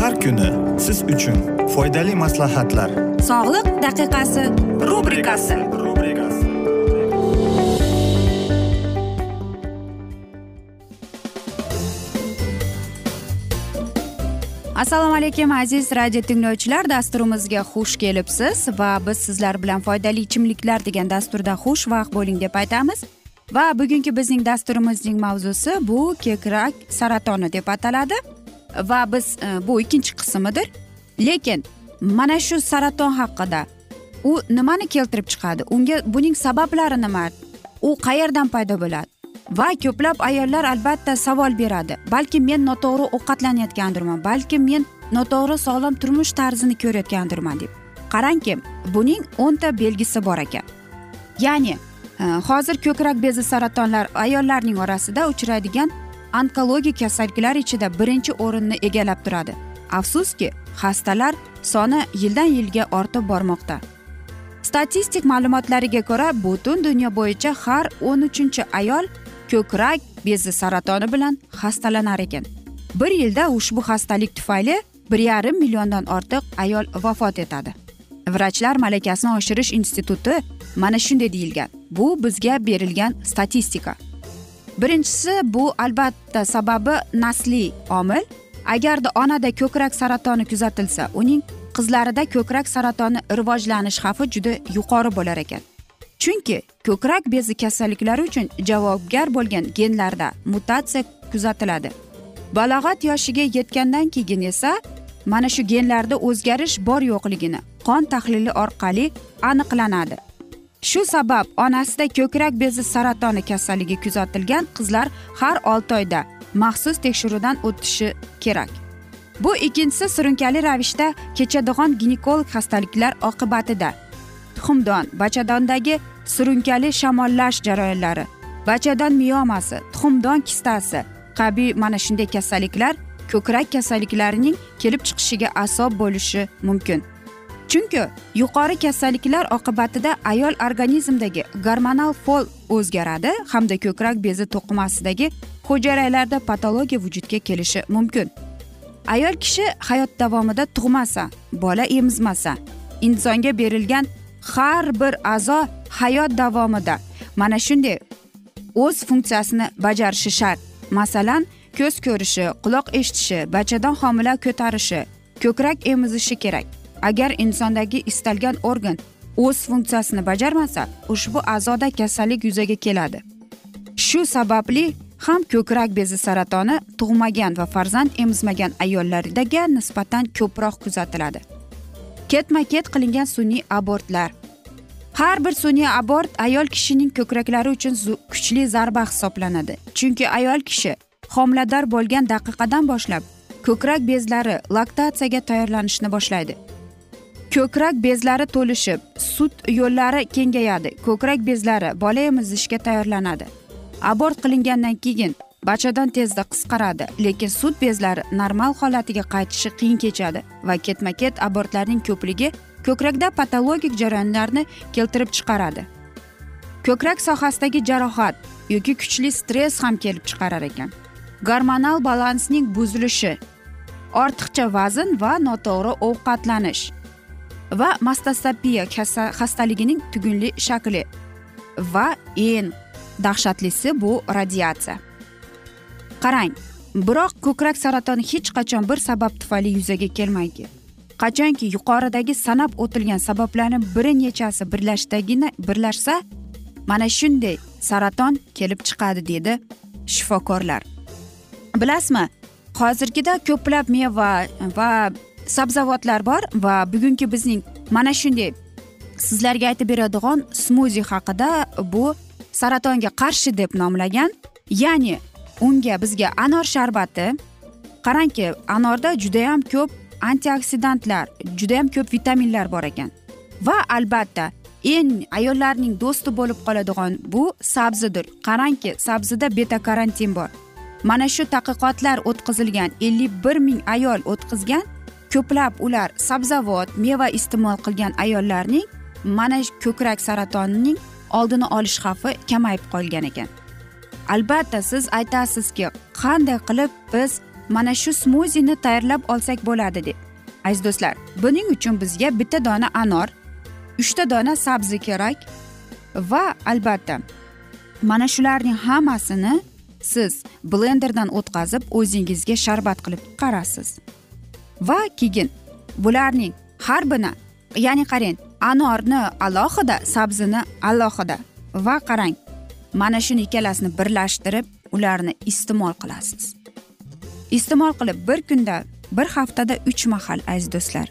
Har kuni siz uchun foydali maslahatlar. Sog'liq daqiqasi rubrikasi. Assalomu alaykum aziz radio tinglovchilar. Dasturimizga xush kelibsiz va biz sizlar bilan foydali ichimliklar degan dasturda xushvaqt bo'ling deb aytamiz. Va bugungi bizning dasturimizning mavzusi bu ko'krak saratoni deb ataladi va biz e, bu ikkinchi qismidir lekin mana shu saraton haqida u nimani keltirib chiqadi? Unga buning sabablari nima? U qayerdan paydo bo'ladi? Va ko'plab ayollar albatta savol beradi. Balki men noto'g'ri ovqatlanayotgandirman balki men noto'g'ri sog'lom turmush tarzini ko'rayotgandirman deb qarangki buning o'nta belgisi bor ekan. Ya'ni e, hozir ko'krak bezi saratonlar ayollarning orasida uchraydigan onkologik kasalliklar ichida birinchi o'rinni egallab turadi. Afsuski xastalar soni yildan yilga ortib bormoqda. Statistik ma'lumotlariga ko'ra butun dunyo bo'yicha har o'n uchinchi ayol ko'krak bezi saratoni bilan xastalanar ekan. Bir yilda ushbu xastalik tufayli bir yarim milliondan ortiq ayol vafot etadi. Vrachlar malakasini oshirish instituti mana shunday deyilgan. Bu bizga berilgan statistika. Birinchisi bu albatta sababi nasliy omil. Agarda onada ko'krak saratoni kuzatilsa uning qizlarida ko'krak saratoni rivojlanish xavfi juda yuqori bo'lar ekan. Chunki ko'krak bezi kasalliklari uchun javobgar bo'lgan genlarda mutatsiya kuzatiladi. Balog'at yoshiga yetgandan keyin esa mana shu genlarda o'zgarish bor yo'qligini qon tahlili orqali aniqlanadi. Shu sabab onasida ko'krak bezi saratoni kasalligi kuzatilgan qizlar har olti oyda maxsus tekshiruvdan o'tishi kerak. Bu ikkinchisi surunkali ravishda kechadigan ginekolog xastaliklar oqibatida. Tuxumdon bachadondagi surunkali shamollash jarayonlari bachadon miyomasi tuxumdon kistasi qabi mana shunday kasalliklar ko'krak kasalliklarining kelib chiqishiga asob bo'lishi mumkin. Chunki yuqori kasalliklar oqibatida ayol organizmidagi gormonal fol o'zgaradi hamda ko'krak bezi to'qimasidagi hujayralarda patologiya vujudga kelishi mumkin. Ayol kishi hayot davomida tug'masa bola emizmasa insonga berilgan har bir a'zo hayot davomida mana shunday o'z funksiyasini bajarishi shart. Masalan ko'z ko'rishi quloq eshitishi bachadon homila ko'tarishi ko'krak emizishi kerak. Agar insondagi istalgan organ o'z funksiyasini bajarmasa ushbu a'zoda kasallik yuzaga keladi. Shu sababli ham ko'krak bezi saratoni tug'magan va farzand emizmagan ayollardaga nisbatan ko'proq kuzatiladi. Ketma ket qilingan sun'iy abortlar. Har bir sun'iy abort ayol kishining ko'kraklari uchun kuchli zarba hisoblanadi. Chunki ayol kishi homilador bo'lgan daqiqadan boshlab ko'krak bezlari laktatsiyaga tayyorlanishni boshlaydi. Ko'krak bezlari to'lishib sut yo'llari kengayadi. Ko'krak bezlari bola emizishga tayyorlanadi. Abort qilingandan keyin bachadon tezda qisqaradi lekin sut bezlari normal holatiga qaytishi qiyin kechadi va ketma ket abortlarning ko'pligi ko'krakda patologik jarayonlarni keltirib chiqaradi. Ko'krak sohasidagi jarohat yoki kuchli stress ham kelib chiqarar ekan. Gormonal balansning buzilishi ortiqcha vazn va noto'g'ri ovqatlanish. Va mastasapiya xastaligining tugunli shakli va eng dahshatlisi bu radiatsiya. Qarang biroq ko'krak saratoni hech qachon bir sabab tufayli yuzaga kelmaydi. Qachonki yuqoridagi sanab o'tilgan sabablarni bir nechasi birlashdagina birlashsa mana shunday saraton kelib chiqadi dedi shifokorlar. Bilasizmi hozirgida ko'plab meva va sabzavotlar bor va bugungi bizning mana shunday sizlarga aytib beradigan smuzi haqida bu saratonga qarshi deb nomlagan ya'ni unga bizga anor sharbati. Qarangki anorda judayam ko'p antioksidantlar judayam ko'p vitaminlar bor ekan. Va albatta eng ayollarning do'sti bo'lib qoladigan bu sabzidir. Qarangki sabzida beta karantin bor. Mana shu tadqiqotlar o'tkazilgan ellik bir ming ayol o'tkazgan ko'plab ular sabzavot meva iste'mol qilgan ayollarning mana ko'krak saratonining oldini olish xavfi kamayib qolgan ekan. Albatta siz aytasizki qanday qilib biz mana shu smuzini tayyorlab olsak bo'ladi deb. Aziz do'stlar buning uchun bizga bitta dona anor uchta dona sabzi kerak va albatta mana shularning hammasini siz blenderdan o'tkazib o'zingizga sharbat qilib chiqarasiz va keyin bularning har birini ya'ni qarang anorni alohida sabzini alohida. Va qarang mana shuni ikkalasini birlashtirib ularni iste'mol qilasiz. Iste'mol qilib bir kunda bir haftada uch mahal aziz do'stlar.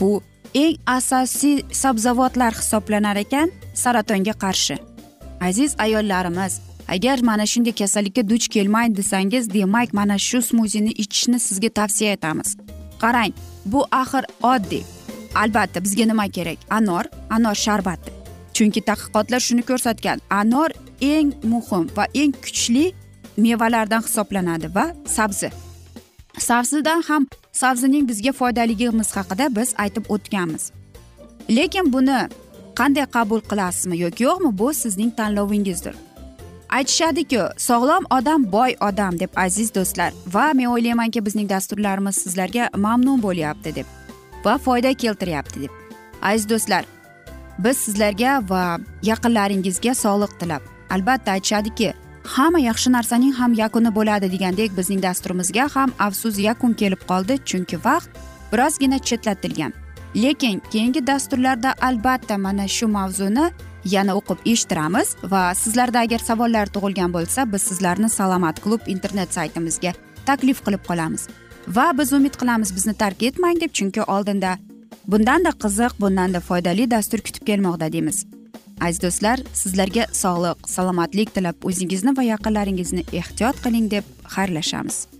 Bu eng asosiy sabzavotlar hisoblanar ekan saratonga qarshi. Aziz ayollarimiz agar mana shunday kasallikka duch kelmang desangiz demak mana shu smuzini ichishni sizga tavsiya etamiz. Qarang bu axir oddiy. Albatta bizga nima kerak? Anor anor sharbati. Chunki tadqiqotlar shuni ko'rsatgan. Anor eng muhim va eng kuchli mevalardan hisoblanadi va sabzi. Sabzidan ham sabzining bizga foydaligimiz haqida biz aytib o'tganmiz. Lekin buni qanday qabul qilasizmi yoki yo'qmi bu sizning tanlovingizdir aytishadiku sog'lom odam boy odam deb aziz do'stlar. Va men o'ylaymanki bizning dasturlarimiz sizlarga mamnun bo'lyapti deb va foyda keltiryapti deb. Aziz do'stlar biz sizlarga va yaqinlaringizga sog'liq tilab. Albatta aytishadiki hamma yaxshi narsaning ham yakuni bo'ladi degandek bizning dasturimizga ham afsus yakun kelib qoldi chunki vaqt birozgina chetlatilgan. Lekin keyingi dasturlarda albatta mana shu mavzuni yana o'qib eshittiramiz va sizlarda agar savollar tug'ilgan bo'lsa biz sizlarni salomat klub internet saytimizga taklif qilib qolamiz. Va biz umid qilamiz bizni tark etmang deb chunki oldinda bundanda qiziq bundanda foydali dastur kutib kelmoqda deymiz. Aziz do'stlar sizlarga sog'lik salomatlik tilab o'zingizni va yaqinlaringizni ehtiyot qiling deb xayrlashamiz.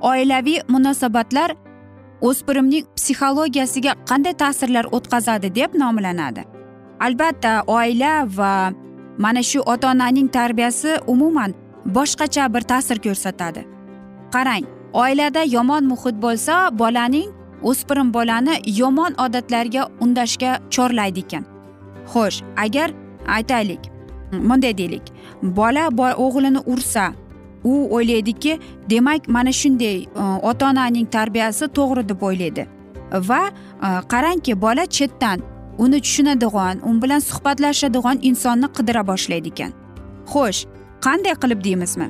oilaviy munosabatlar o'spirimning psixologiyasiga qanday ta'sirlar o'tkazadi deb nomlanadi. Albatta oila va mana shu ota onaning tarbiyasi umuman boshqacha bir ta'sir ko'rsatadi. Qarang oilada yomon muhit bo'lsa bolaning o'spirim bolani yomon odatlarga undashga chorlaydi ekan. Xo'sh agar aytaylik bunday deylik bola o'g'lini ursa u o'ylaydiki demak mana shunday e, ota onaning tarbiyasi to'g'ri deb o'ylaydi. Va e, qarangki bola chetdan uni tushunadigan u bilan suhbatlashadigan insonni qidira boshlaydi ekan. Xo'sh qanday qilib deymizmi?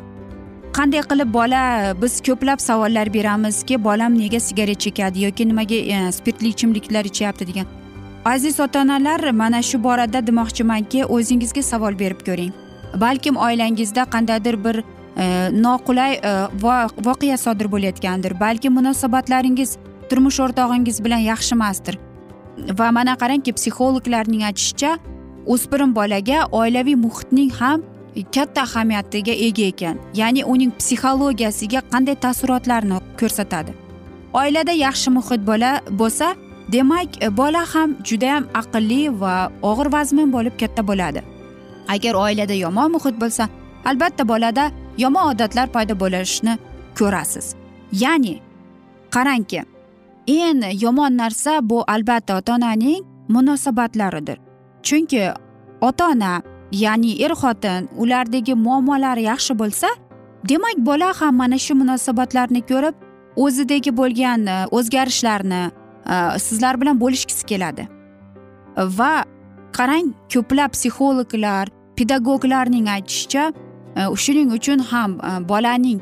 Qanday qilib bola biz ko'plab savollar beramizki bolam nega sigaret chekadi yoki nimaga e, spirtli ichimliklar ichyapti degan. Aziz ota onalar mana shu borada demoqchimanki o'zingizga savol berib ko'ring. Balkim oilangizda qandaydir bir Э, noqulay э, voqea sodir bo'layotgandir. Balki munosabatlaringiz turmush o'rtog'ingiz bilan yaxshi emasdir. Va mana qarangki psixologlarning aytishicha o'spirim bolaga oilaviy muhitning ham katta ahamiyatiga ega ekan. Ya'ni uning psixologiyasiga qanday taassurotlarni ko'rsatadi? Oilada yaxshi muhit bola bo'lsa demak e, bola ham judayam aqlli va og'ir vazmin bo'lib katta bo'ladi. Agar oilada yomon muhit bo'lsa albatta bolada yomon odatlar paydo bo'lishini ko'rasiz. Ya'ni qarangki eng yomon narsa bu albatta ota onaning munosabatlaridir chunki ota ona ya'ni er xotin ulardagi muammolari yaxshi bo'lsa demak bola ham mana shu munosabatlarni ko'rib o'zidagi bo'lgan e, o'zgarishlarni e, sizlar bilan bo'lishgisi keladi. Va qarang ko'plab psixologlar pedagoglarning aytishicha Э, shuning uchun ham э, bolaning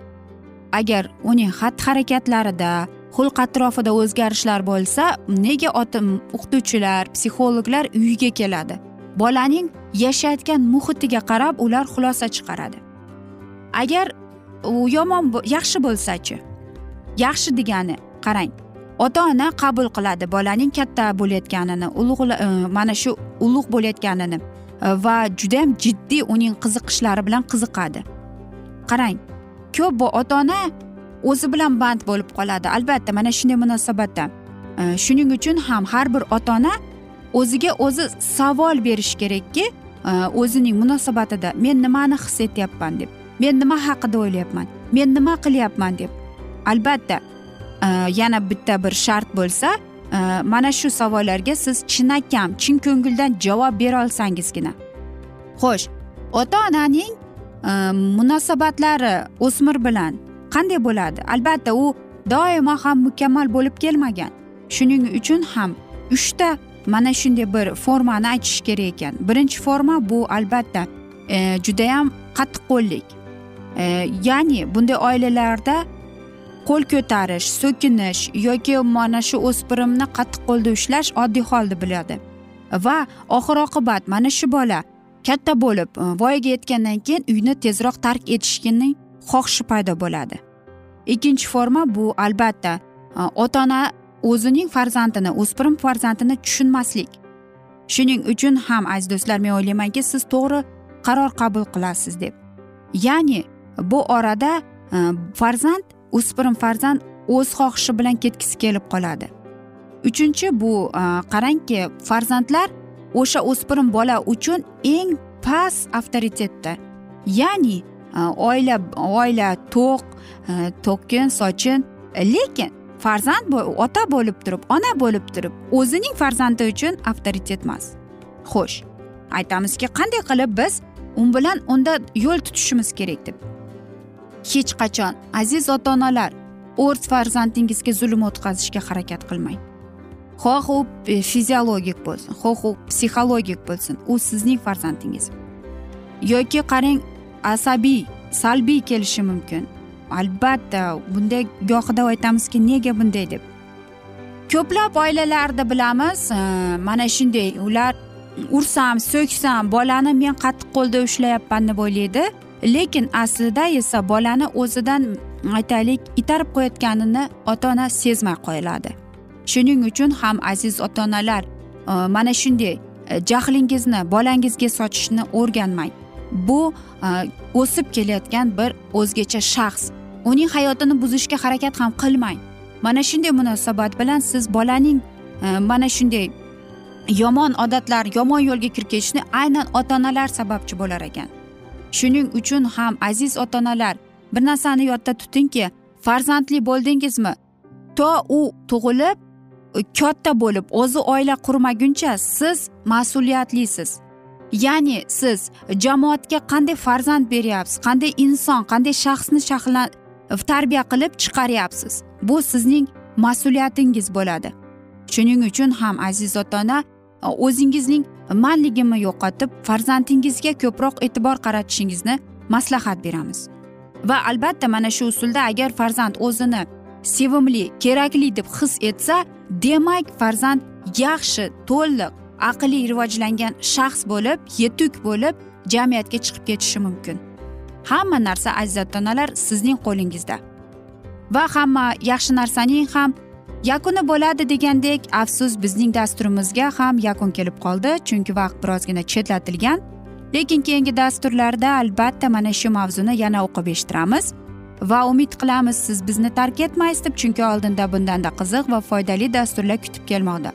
agar uning xatti harakatlarida xulq atrofida o'zgarishlar bo'lsa nega otim o'qituvchilar psixologlar uyiga keladi? Bolaning yashayotgan muhitiga qarab ular xulosa chiqaradi. Agar u yomon yaxshi bo'lsachi? Yaxshi degani qarang ota ona qabul qiladi bolaning katta bo'layotganini ulug' e, mana shu ulug' bo'layotganini. Э, va judayam jiddiy uning qiziqishlari bilan qiziqadi. Qarang ko'p bu ota ona o'zi bilan band bo'lib qoladi. Albatta mana shunday munosabatda. Э, shuning uchun ham har bir ota ona o'ziga o'zi savol berish kerakki э, o'zining munosabatida men nimani his etyapman? deb men nima haqida o'ylayapman? Men nima qilyapman? deb. Albatta yana bitta bir shart bo'lsa mana shu savollarga siz chinakam chin ko'ngildan javob bera olsangizgina xo'sh ota onaning e, munosabatlari o'smir bilan qanday bo'ladi? Albatta u doimo ham mukammal bo'lib kelmagan. Shuning uchun ham uchta mana shunday bir formani aytish kerak ekan. Birinchi forma bu albatta e, judayam qattiqqo'llik. E, ya'ni bunday oilalarda qo'l ko'tarish so'kinish yoki mana shu o'spirimni qattiq qo'lda ushlash oddiy holda biladi va oxir oqibat mana shu bola katta bo'lib e, voyaga yetgandan keyin uyni tezroq tark etishgining xohishi paydo bo'ladi. Ikkinchi forma bu albatta e, ota ona o'zining farzandini o'spirim farzandini tushunmaslik. Shuning uchun ham aziz do'stlar men o'ylaymanki siz to'g'ri qaror qabul qilasiz deb. Ya'ni bu orada e, farzand o'spirim farzand o'z xohishi bilan ketgisi kelib qoladi. Uchinchi bu e, qarangki farzandlar o'sha o'spirim bola uchun eng past avtoritetda. Ya'ni e, oila oila to'q e, to'kin sochin lekin farzand ota bo'lib turib ona bo'lib turib o'zining farzandi uchun avtoritet emas. Xo'sh aytamizki qanday qilib biz u bilan unda yo'l tutishimiz kerak deb hech qachon. Aziz ota onalar o'z farzandingizga zulm o'tkazishga harakat qilmang. Xoh u e, fiziologik bo'lsin xoh u psixologik bo'lsin. U sizning farzandingiz. Yoki qarang asabiy salbiy kelishi mumkin. Albatta bunday gohida aytamizki nega bunday deb. Ko'plab oilalarda bilamiz e, mana shunday ular ursam so'ksam bolani men qattiq qo'lda ushlayapman deb o'ylaydi. Lekin aslida esa bolani o'zidan aytaylik itarib qo'yayotganini ota ona sezmay qo'yiladi. Shuning uchun ham aziz ota onalar e, mana shunday e, jahlingizni bolangizga sochishni o'rganmang. Bu e, o'sib kelayotgan bir o'zgacha shaxs. Uning hayotini buzishga harakat ham qilmang. Mana shunday munosabat bilan siz bolaning mana shunday yomon odatlar yomon yo'lga kirib ketishini aynan ota onalar sababchi bo'lar ekan. Shuning uchun ham aziz ota onalar bir narsani yodda tutingki farzandli bo'ldingizmi? To u tug'ilib e, katta bo'lib o'zi oila qurmaguncha siz mas'uliyatlisiz. Ya'ni siz jamoatga qanday farzand beryapsiz qanday inson qanday shaxsni shaxlan e, tarbiya qilib chiqaryapsiz? Bu sizning mas'uliyatingiz bo'ladi. Shuning uchun ham aziz ota ona e, o'zingizning manligini yo'qotib farzandingizga ko'proq e'tibor qaratishingizni maslahat beramiz. Va albatta mana shu usulda agar farzand o'zini sevimli kerakli deb his etsa demak farzand yaxshi to'liq aqliy rivojlangan shaxs bo'lib yetuk bo'lib jamiyatga chiqib ketishi mumkin. Hamma narsa aziz ota onalar sizning qo'lingizda. Va hamma yaxshi narsaning ham yakuni bo'ladi degandek afsus bizning dasturimizga ham yakun kelib qoldi chunki vaqt birozgina chetlatilgan. Lekin keyingi dasturlarda albatta mana shu mavzuni yana o'qib eshittiramiz. Va umid qilamiz siz bizni tark etmaysiz deb chunki oldinda bundanda qiziq va foydali dasturlar kutib kelmoqda.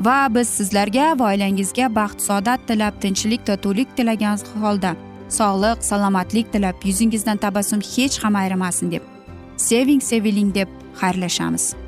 Va biz sizlarga va oilangizga baxt saodat tilab tinchlik totuvlik tilagan holda sog'lik salomatlik tilab yuzingizdan tabassum hech ham ayrimasin deb seving seviling deb xayrlashamiz.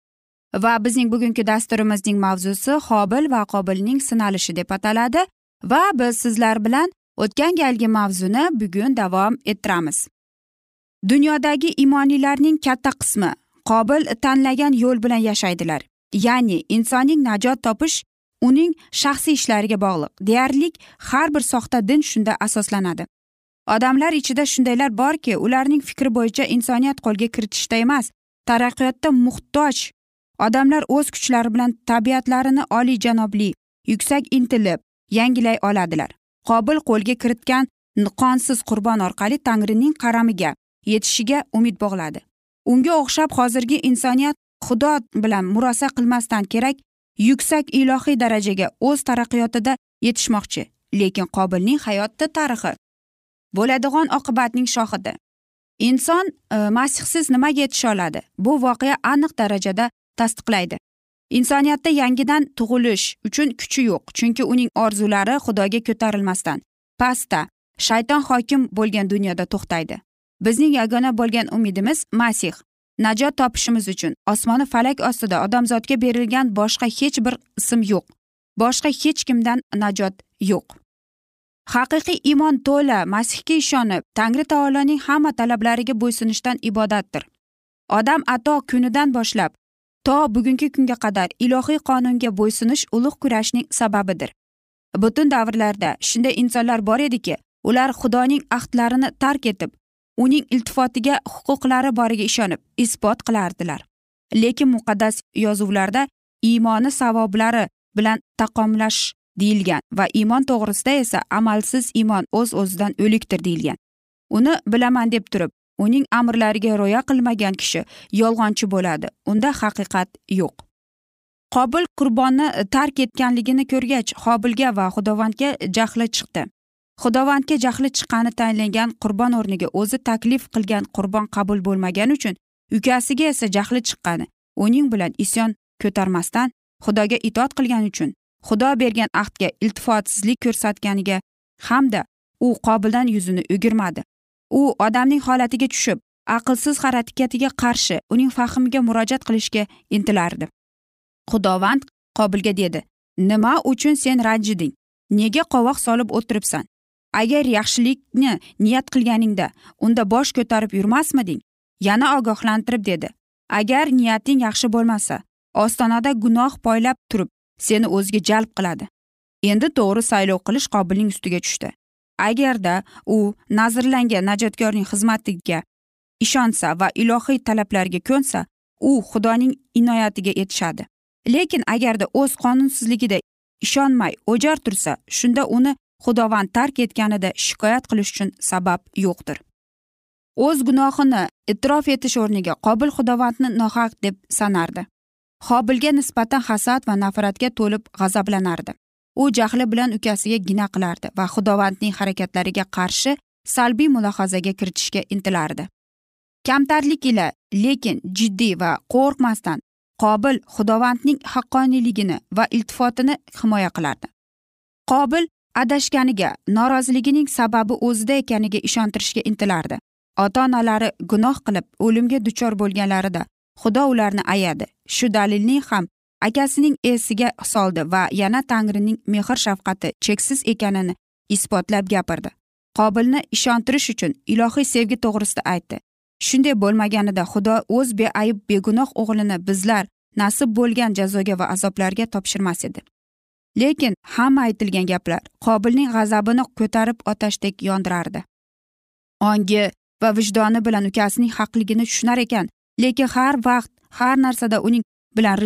Va bizning bugungi dasturimizning mavzusi hobil va qobilning sinalishi deb ataladi va biz sizlar bilan o'tgan galgi mavzuni bugun davom ettiramiz. Dunyodagi imoniylarning katta qismi qobil tanlagan yo'l bilan yashaydilar. Ya'ni insonning najot topish uning shaxsiy ishlariga bog'liq. Deyarli har bir soxta din shunda asoslanadi. Odamlar ichida shundaylar borki ularning fikri bo'yicha insoniyat qo'lga kiritishda emas taraqqiyotda muhtoj odamlar o'z kuchlari bilan tabiatlarini oliyjanobli yuksak intilib yangilay oladilar. Qobil qo'lga kiritgan qonsiz qurbon orqali tangrining qaramiga yetishiga umid bog'ladi. Unga o'xshab hozirgi insoniyat xudo bilan murosa qilmasdan kerak yuksak ilohiy darajaga o'z taraqqiyotida yetishmoqchi lekin qobilning hayoti tarixi bo'ladigan oqibatning shohidi. Inson e, masihsiz nimaga yetisha oladi? Bu voqea aniq darajada tasdiqlaydi. Insoniyatda yangidan tug'ilish uchun kuchi yo'q chunki uning orzulari xudoga ko'tarilmasdan pastda shayton hokim bo'lgan dunyoda to'xtaydi. Bizning yagona bo'lgan umidimiz masih najot topishimiz uchun. Osmoni falak ostida odamzodga berilgan boshqa hech bir ism yo'q boshqa hech kimdan najot yo'q. Haqiqiy iymon to'la masihga ishonib tangri taoloning hamma talablariga bo'ysunishdan ibodatdir. Odam ato kunidan boshlab to bugungi kunga qadar ilohiy qonunga bo'ysunish ulug' kurashning sababidir. Butun davrlarda shunday insonlar bor ediki ular xudoning ahdlarini tark etib uning iltifotiga huquqlari boriga ishonib isbot qilardilar. Lekin muqaddas yozuvlarda iymoni savoblari bilan taqomlash deyilgan va iymon to'g'risida esa amalsiz iymon o'z o'zidan o'likdir deyilgan. Uni bilaman deb turib uning amrlariga rioya qilmagan kishi yolg'onchi bo'ladi. Unda haqiqat yo'q. Qobil qurbonni e, tark etganligini ko'rgach qobilga va xudovandga jahli chiqdi. Xudovandga jahli chiqqani tayinlangan qurbon o'rniga o'zi taklif qilgan qurbon qabul bo'lmagani uchun ukasiga esa jahli chiqqani uning bilan isyon ko'tarmasdan xudoga itoat qilgani uchun xudo bergan ahdga iltifotsizlik ko'rsatganiga hamda u qobildan yuzini o'girmadi. U odamning holatiga tushib aqlsiz harakatiga qarshi uning fahmiga murojaat qilishga intilardi. Xudovand qobilga dedi nima uchun sen ranjiding? Nega qovoq solib o'tiribsan? Agar yaxshilikni niyat qilganingda unda bosh ko'tarib yurmasmiding? Yana ogohlantirib dedi agar niyating yaxshi bo'lmasa ostonada gunoh poylab turib seni o'ziga jalb qiladi. Endi to'g'ri saylov qilish qobilning ustiga tushdi. Agarda u nazrlangan najotkorning xizmatiga ishonsa va ilohiy talablarga ko'nsa u xudoning inoyatiga yetishadi. Lekin agarda o'z qonunsizligida ishonmay o'jar tursa shunda uni xudovand tark etganida shikoyat qilish uchun sabab yo'qdir. O'z gunohini e'tirof etish o'rniga qobil xudovandni nohaq deb sanardi. Hobilga nisbatan hasad va nafratga to'lib g'azablanardi. U jahli bilan ukasiga gina qilardi va xudovandning harakatlariga qarshi salbiy mulohazaga kiritishga intilardi. Kamtarlik ila lekin jiddiy va qo'rqmasdan qobil xudovandning haqqoniyligini va iltifotini himoya qilardi. Qobil adashganiga noroziligining sababi o'zida ekaniga ishontirishga intilardi. Ota onalari gunoh qilib o'limga duchor bo'lganlarida xudo ularni ayadi. Shu dalilning ham akasining esiga soldi va yana tangrining mehr shafqati cheksiz ekanini isbotlab gapirdi. Qobilni ishontirish uchun ilohiy sevgi to'g'risida aytdi. Shunday bo'lmaganida xudo o'z beayb begunoh o'g'lini bizlar nasib bo'lgan jazoga va azoblarga topshirmas edi. Lekin hamma aytilgan gaplar qobilning g'azabini ko'tarib otashdek yondirardi. Ongi va vijdoni bilan ukasining haqligini tushunar ekan lekin har vaqt har narsada uning bilan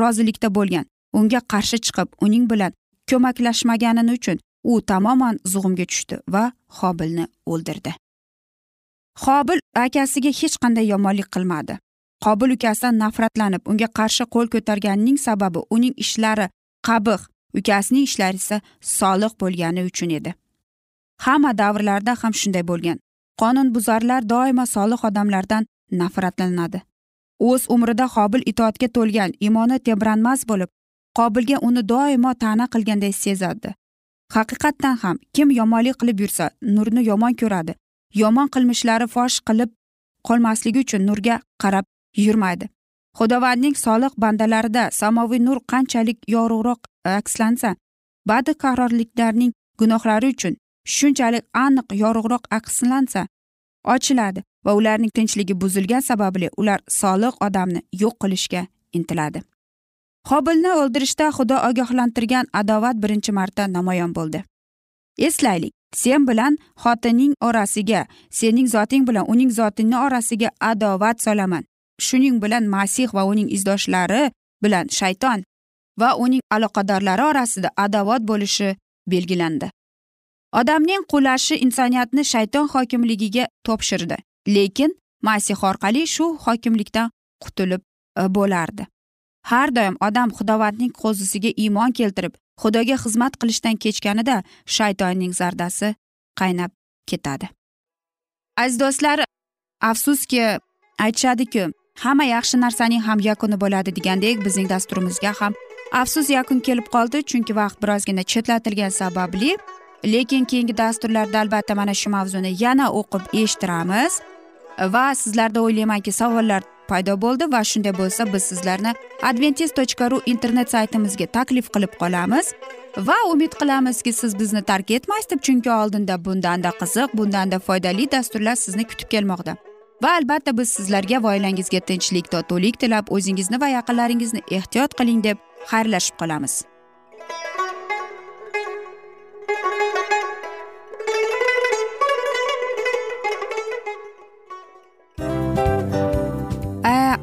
rozilikda bo'lgan. Unga qarshi chiqib uning bilan ko'maklashmagani uchun u tamoman zug'umga tushdi va hobilni o'ldirdi. Hobil akasiga hech qanday yomonlik qilmadi. Qobil ukasidan nafratlanib unga qarshi qo'l ko'targanining sababi uning ishlari qabih ukasining ishlari esa solih bo'lgani uchun edi. Hamma davrlarda ham shunday bo'lgan. Qonunbuzarlar doimo solih odamlardan nafratlanadi. O'z umrida qobil itoatga to'lgan imoni tebranmas bo'lib qobilga uni doimo ta'na qilganday sezadi. Haqiqatdan ham kim yomonlik qilib yursa nurni yomon ko'radi. Yomon qilmishlari fosh qilib qolmasligi uchun nurga qarab yurmaydi. Xudovandning solih bandalarida samoviy nur qanchalik yorug'roq e, akslansa badqarorliklarning gunohlari uchun shunchalik aniq yorug'roq akslansa ochiladi. Va ularning tinchligi buzilgan sababli ular solih odamni yo'q qilishga intiladi. Qobilni o'ldirishda xudo ogohlantirgan adovat birinchi marta namoyon bo'ldi. Eslaylik sen bilan xotining orasiga sening zoting bilan uning zotingni orasiga adovat solaman. Shuning bilan masih va uning izdoshlari bilan shayton va uning aloqadorlari orasida adovat bo'lishi belgilandi. Odamning qulashi insoniyatni shayton hokimligiga topshirdi. Lekin masih orqali shu hokimlikdan qutulib e, bo'lardi. Har doim odam xudovandning qo'zisiga iymon keltirib xudoga xizmat qilishdan kechganida shaytonning zardasi qaynab ketadi. Aziz do'stlar afsuski aytishadiku hamma yaxshi narsaning ham yakuni bo'ladi degandek bizning dasturimizga ham afsus yakun kelib qoldi chunki vaqt birozgina chetlatilgani sababli. Lekin keyingi dasturlarda albatta mana shu mavzuni yana o'qib eshittiramiz. Va sizlarda o'ylaymanki savollar paydo bo'ldi va shunday bo'lsa biz sizlarni adventis tochka ru internet saytimizga taklif qilib qolamiz. Va umid qilamizki siz bizni tark etmaysiz deb chunki oldinda bundanda qiziq bundanda foydali dasturlar sizni kutib kelmoqda. Va albatta biz sizlarga va oilangizga tinchlik totuvlik tilab o'zingizni va yaqinlaringizni ehtiyot qiling deb xayrlashib qolamiz.